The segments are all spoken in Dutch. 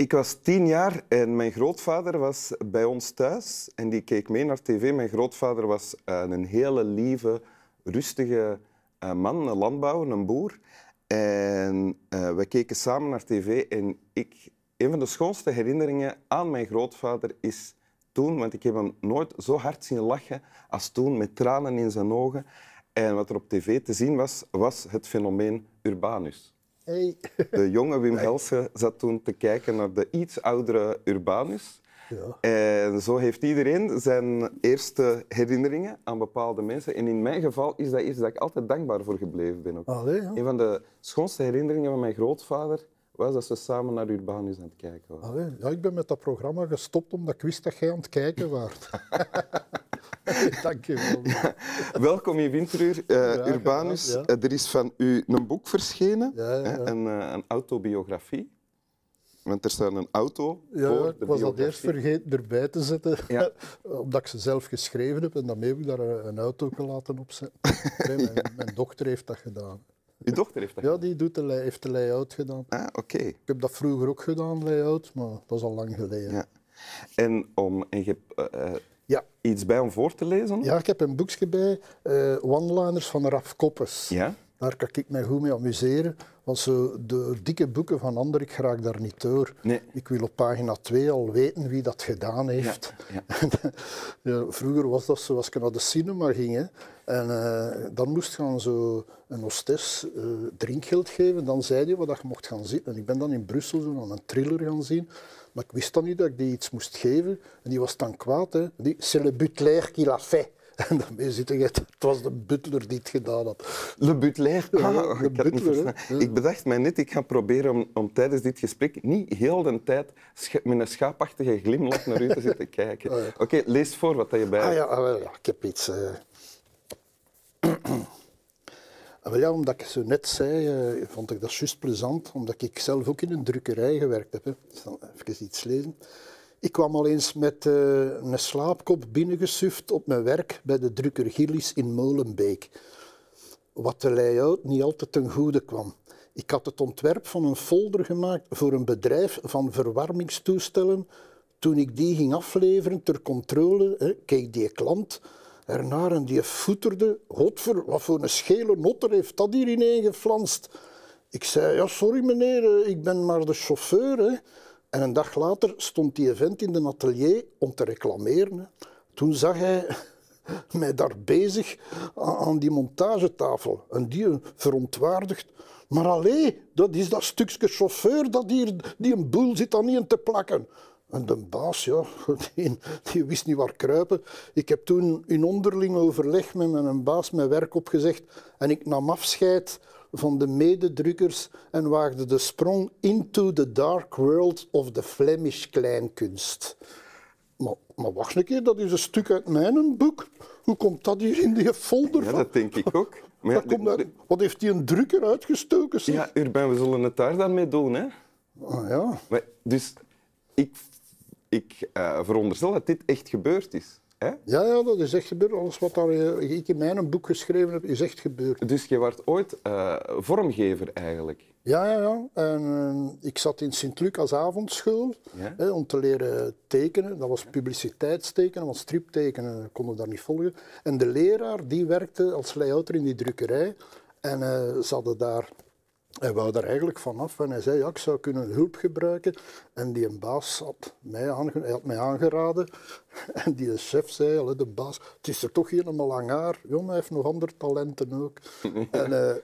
Ik was tien jaar en mijn grootvader was bij ons thuis en die keek mee naar tv. Mijn grootvader was uh, een hele lieve, rustige uh, man, een landbouwer, een boer. En uh, we keken samen naar tv en ik, een van de schoonste herinneringen aan mijn grootvader is toen, want ik heb hem nooit zo hard zien lachen als toen, met tranen in zijn ogen. En wat er op tv te zien was, was het fenomeen Urbanus. Hey. De jonge Wim Helsen zat toen te kijken naar de iets oudere Urbanus. Ja. En zo heeft iedereen zijn eerste herinneringen aan bepaalde mensen. En in mijn geval is dat iets dat ik altijd dankbaar voor gebleven ben. Ook. Allee, ja. Een van de schoonste herinneringen van mijn grootvader was dat ze samen naar Urbanus aan het kijken waren. Allee, ja, ik ben met dat programma gestopt omdat ik wist dat jij aan het kijken was. Dank je wel. Ja, welkom in Winteruur, uh, Urbanus. Ja. Uh, er is van u een boek verschenen, een, uh, een, autobiografie. Want er staat een auto ja, voor ik was dat eerst vergeten erbij te zetten, omdat ik ze zelf geschreven heb. En daarmee heb ik daar een auto laten opzetten. mijn, mijn dochter heeft dat gedaan. Je dochter heeft dat Ja, die doet de, heeft de layout gedaan. Ah, oké. Okay. Ik heb dat vroeger ook gedaan, layout, maar dat is al lang geleden. Ja. En, om, en je hebt uh, ja. iets bij om voor te lezen? Ja, ik heb een boekje bij, uh, One-liners van Raf Koppes. Ja? Daar kan ik mij goed mee amuseren. Want zo de dikke boeken van anderen, ik raak daar niet door. Nee. Ik wil op pagina 2 al weten wie dat gedaan heeft. Ja, ja. vroeger was dat zo, als je naar de cinema ging, hè, en uh, dan moest je gaan zo een hostess uh, drinkgeld geven, dan zei je wat je mocht gaan zien. En ik ben dan in Brussel zo aan een thriller gaan zien. Maar ik wist dan niet dat ik die iets moest geven. En die was dan kwaad. Hè. Die, c'est le butler qui l'a fait. En daarmee zit ik, het was de butler die het gedaan had. Le butler? Ah, Ja, de ik, butler, ik bedacht mij net, ik ga proberen om, om tijdens dit gesprek niet heel de tijd met een schaapachtige glimlach naar u te zitten kijken. Ah, ja. Oké, lees voor wat je bij Ah hebt. ja, ah, wel, ja ik heb iets. eh. Ah, ja, omdat ik zo net zei, eh, vond ik dat juist plezant, omdat ik zelf ook in een drukkerij gewerkt heb. Hè. Even iets lezen. Ik kwam al eens met eh, een slaapkop binnengesuft op mijn werk bij de drukker Gillis in Molenbeek. Wat de layout niet altijd ten goede kwam. Ik had het ontwerp van een folder gemaakt voor een bedrijf van verwarmingstoestellen. Toen ik die ging afleveren ter controle, hè, keek die klant ernaar en die voeterde. Godver, wat voor een schele notter heeft dat hier ineengeflanst? Ik zei, ja sorry meneer, eh, ik ben maar de chauffeur. Hè. En een dag later stond die vent in de atelier om te reclameren. Toen zag hij mij daar bezig aan die montagetafel. En die verontwaardigd. Maar allee, dat is dat stukje chauffeur dat hier die een boel zit aan niet te plakken. En de baas, ja, die, die wist niet waar kruipen. Ik heb toen in onderling overleg met mijn baas mijn werk opgezegd en ik nam afscheid van de mededrukkers en waagde de sprong into the dark world of the Flemish kleinkunst. Maar, maar wacht een keer, dat is een stuk uit mijn boek. Hoe komt dat hier in die folder? Ja, dat denk ik ook. Maar ja, Dat komt daar- wat heeft die een drukker uitgestoken? zeg? ja, Urban, we zullen het daar dan mee doen. Hè? Ah, ja. Maar, dus ik, ik eh, veronderstel dat dit echt gebeurd is. Hè? Ja, ja, dat is echt gebeurd. Alles wat daar, eh, ik in mijn boek geschreven heb, is echt gebeurd. Dus je werd ooit eh, vormgever eigenlijk. Ja, ja, ja. En ik zat in Sint-Lucas avondschool Ja. hè, om te leren tekenen. Dat was publiciteitstekenen, want striptekenen konden daar niet volgen. En de leraar die werkte als layouter in die drukkerij. En ze hadden daar... Hij wou daar eigenlijk vanaf en hij zei, ja, ik zou kunnen hulp gebruiken. En die een baas had mij, aange- hij had mij aangeraden. En die chef zei, de baas, het is er toch helemaal lang haar. Maar hij heeft nog andere talenten ook. en eh,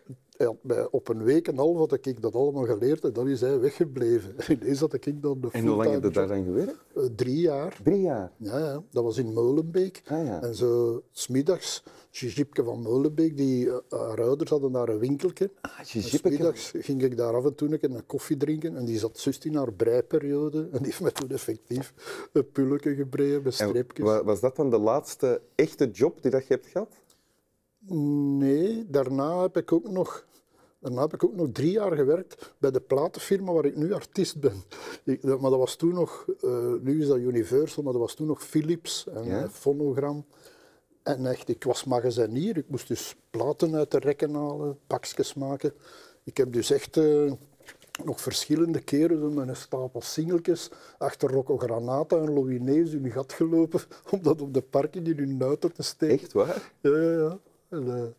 op een week en een half had ik dat allemaal geleerd en dan is hij weggebleven. Ineens had ik dan de En hoe lang heb je daar dan gewerkt? Eh, drie jaar. Drie jaar. Ja, ja, dat was in Molenbeek. Ah, ja. En zo, smiddags, Gigipke van Molenbeek, die, eh, haar ouders hadden daar een winkeltje. Ah, smiddags ging ik daar af en toe een koffie drinken. En die zat juist in haar breiperiode. En die heeft me toen effectief een pulletje gebreid met streepjes. wa- was dat dan de laatste echte job die dat je hebt gehad? Nee, daarna heb ik ook nog... Daarna heb ik ook nog drie jaar gewerkt bij de platenfirma waar ik nu artiest ben. Ik, dat- maar dat was toen nog, eh, nu is dat Universal, maar dat was toen nog Philips en Ja. Phonogram. En echt, ik was magazinier. Ik moest dus platen uit de rekken halen, pakjes maken. Ik heb dus echt eh, nog verschillende keren met een stapel singeltjes achter Rocco Granata en Louis Nees in gat gelopen om dat op de parking in hun auto te steken. Echt waar? Ja, ja, ja. En,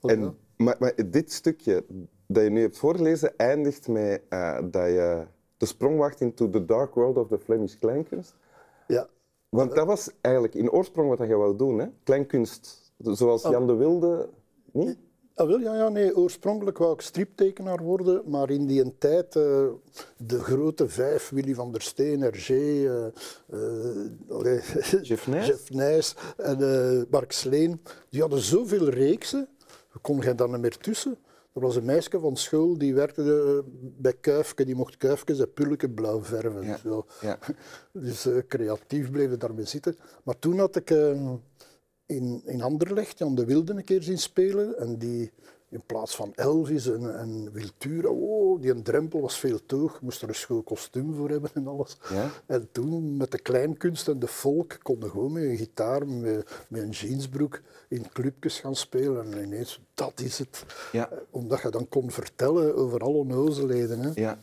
eh. En, maar, maar dit stukje dat je nu hebt voorgelezen eindigt met eh, dat je de sprong wacht into the dark world of the Flemish kleinkunst. ja. Want dat was eigenlijk in oorsprong wat je wou doen, hè? Kleinkunst, zoals Jan de Wilde, niet? Ah, wel, ja, ja, nee, oorspronkelijk wou ik striptekenaar worden, maar in die tijd, eh, de grote vijf, Willy van der Steen, Hergé, eh, eh, Jeff Nys? Jeff Nys en eh, Mark Sleen, die hadden zoveel reeksen, kon geen dan niet meer tussen. Er was een meisje van school die werkte bij Kuifke, die mocht Kuifkes en Pulken blauw verven. Ja, Zo. ja. Dus creatief bleven daarmee zitten. Maar toen had ik eh, in, in Anderlecht Jan de Wilde een keer zien spelen. En die in plaats van Elvis en, en Wiltura, oh, die een drempel was veel toog. Moest er een schoon kostuum voor hebben en alles. Ja? En toen met de kleinkunst en de folk konden gewoon met een gitaar, met, met een jeansbroek in clubjes gaan spelen. En ineens, dat is het. Ja. Eh, Omdat je dan kon vertellen over alle onnozelheden. Hè. Ja.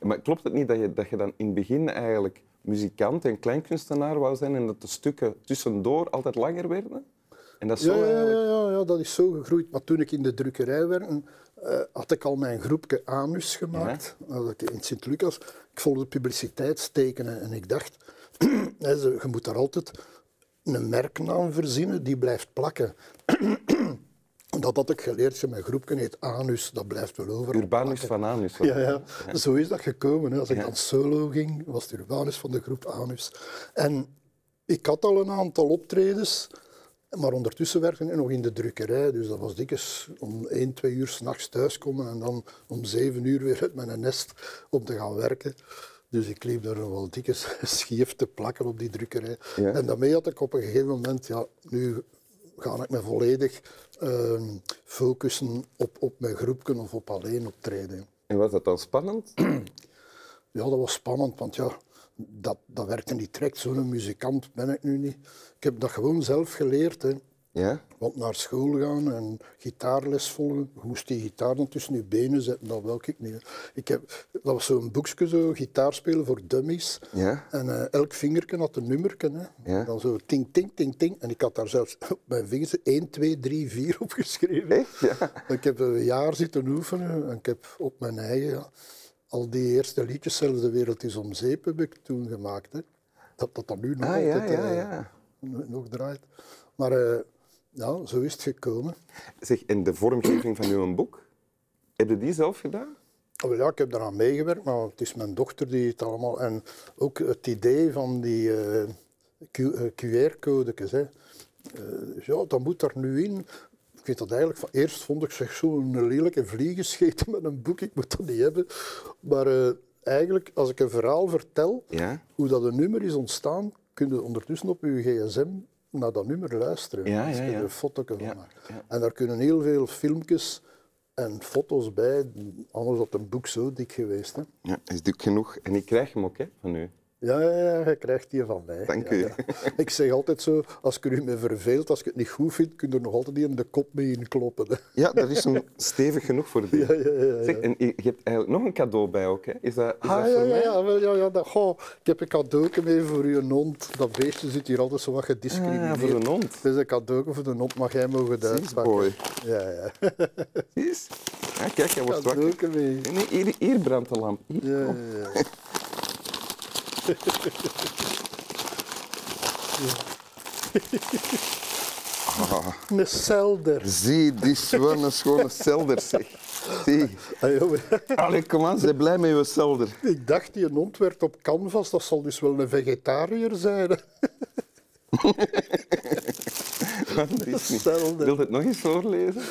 Maar klopt het niet dat je, dat je dan in het begin eigenlijk muzikant en kleinkunstenaar wou zijn en dat de stukken tussendoor altijd langer werden? En dat is zo ja, ja, eigenlijk... ja, ja, dat is zo gegroeid. Maar toen ik in de drukkerij werkte, eh, had ik al mijn groepje Anus gemaakt. Dat ik in Sint-Lucas. Ik volgde publiciteitstekenen en ik dacht, je moet daar altijd een merknaam verzinnen die blijft plakken. dat had ik geleerd. Je, Mijn groepje heet Anus, dat blijft wel over. Urbanus van Anus. Ja, ja, zo is dat gekomen. Hè. Als ik Ja. dan solo ging, was het Urbanus van de groep Anus. En ik had al een aantal optredens, maar ondertussen werkte ik nog in de drukkerij. Dus dat was dikwijls om 1, 2 uur s'nachts thuiskomen en dan om 7 uur weer uit mijn nest om te gaan werken. Dus ik liep daar nog wel dikwijls schief te plakken op die drukkerij. Ja. En daarmee had ik op een gegeven moment, ja, nu ga ik me volledig ehm, focussen op, op mijn groepje of op alleen optreden. En was dat dan spannend? Ja, dat was spannend, want ja, dat, dat werkte niet direct. Zo'n muzikant ben ik nu niet. Ik heb dat gewoon zelf geleerd. Hè. Ja? Want naar school gaan en gitaarles volgen, moest die gitaar dan tussen je benen zetten, dat wil ik niet. Ik heb, dat was zo'n boekje, zo, gitaar spelen voor dummies. Ja? En eh, elk vingertje had een nummerke. Hè. Ja. Dan zo ting, ting, ting, ting. En ik had daar zelfs op mijn vingers 1, 2, 3, 4 opgeschreven. Echt? Ja. Ik heb een jaar zitten oefenen en ik heb op mijn eigen ja, al die eerste liedjes, zelfs De Wereld is om Zeep, heb ik toen gemaakt. Hè. Dat dat dan nu nog Ah, ja, altijd ja, eh, ja. nog- nog draait. Maar eh, ja, zo is het gekomen. Zeg, en de vormgeving van uw boek, heb je die zelf gedaan? Oh, ja, ik heb daaraan meegewerkt, maar het is mijn dochter die het allemaal... En ook het idee van die eh, Q- eh, QR-codekes. hè. Eh, ja, dat moet er nu in. Ik weet dat eigenlijk van eerst vond ik zeg zo'n lelijke vliegenscheet met een boek, ik moet dat niet hebben. Maar eigenlijk, als ik een verhaal vertel, Ja? hoe dat een nummer is ontstaan, kun je ondertussen op je gsm naar dat nummer luisteren. Ja, als ja, je ja. er een foto van Ja, maakt. ja. En daar kunnen heel veel filmpjes en foto's bij, anders had een boek zo dik geweest. Hè. Ja, is dik genoeg. En ik krijg hem ook hè, van u. Ja, ja, ja, je krijgt die van mij. Dank Ja, u. ja. Ik zeg altijd zo, als ik er u mee verveelt, als ik het niet goed vind, kun je er nog altijd in de kop mee inkloppen. hè. Ja, dat is een stevig genoeg voor die. Ja, ja, ja, ja. Zeg, en je hebt eigenlijk nog een cadeau bij ook, hè? Is dat, is Ah, dat ja, voor ja, mij? ja, wel, ja, ja dat, goh, ik heb een cadeautje mee voor uw hond. Dat beestje zit hier altijd zo wat gediscrimineerd. Ah, voor een hond. Het is een cadeautje voor de hond, mag jij mogen uitpakken. boy. Ja, ja. Zie. Ja, kijk, hij wordt wakker. Mee. Nee, hier, hier brandt de lamp. Hier, Ja, ja, ja. Ah, Een selder. zie, die is wel een schone selder, zeg. Zie. Ah. Allee, kom aan, ze blij met je selder. Ik dacht, die hond werd op canvas, dat zal dus wel een vegetariër zijn. Selder. Wil je het nog eens voorlezen?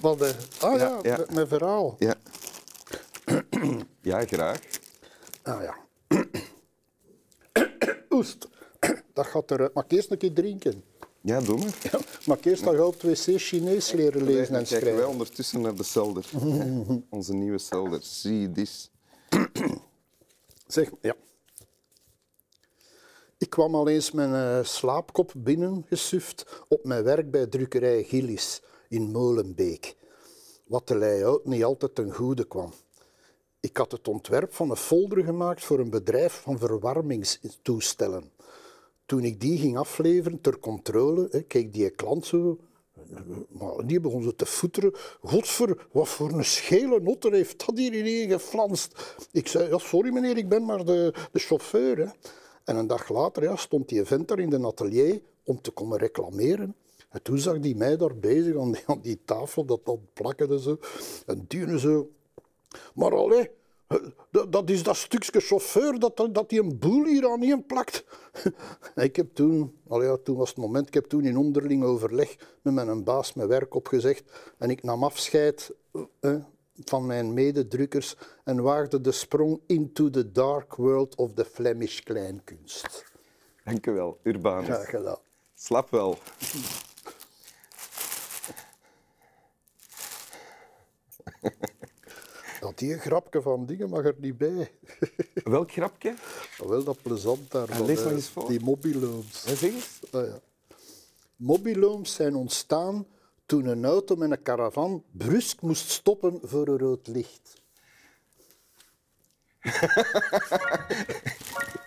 Wat, eh, ah ja, Ja, mijn verhaal. Ja. Ja, graag. Ah ja. Oest. Dat gaat eruit. Ik eerst een keer drinken? Ja, doe maar. Ja. Ik eerst nog op het wc Chinees leren lezen en Dan kijken wij schrijven? ondertussen naar de selder. Onze nieuwe selder. Zie, dis. Zeg, ja. Ik kwam al eens mijn eh, slaapkop binnengesuft op mijn werk bij drukkerij Gillis in Molenbeek. Wat de layout niet altijd ten goede kwam. Ik had het ontwerp van een folder gemaakt voor een bedrijf van verwarmingstoestellen. Toen ik die ging afleveren ter controle, hè, keek die klant zo. Maar die begon ze te voeteren. Godver, wat voor een schele notter heeft dat hier in geflanst? Ik zei, ja, sorry meneer, ik ben maar de, de chauffeur. En een dag later ja, stond die vent daar in de atelier om te komen reclameren. En toen zag die mij daar bezig aan die, tafel, dat dat plakken zo. En die zo. Maar allee, dat, dat is dat stukje chauffeur dat, dat die een boel hier aan in plakt. ik heb toen, allee, ja, toen was het moment, ik heb toen in onderling overleg met mijn baas mijn werk opgezegd en ik nam afscheid eh, van mijn mededrukkers en waagde de sprong into the dark world of the Flemish kleinkunst. Dank u wel, Urbanus. Graag gedaan. Slap wel. Dat die grapje van dingen mag er niet bij. Welk grapje? Wel dat plezant daar. Ah, van, lees nog eh, eens voor. Die mobiloons. Ja, zeg eens. Ah, ja. Mobiloons zijn ontstaan toen een auto met een caravan brusk moest stoppen voor een rood licht.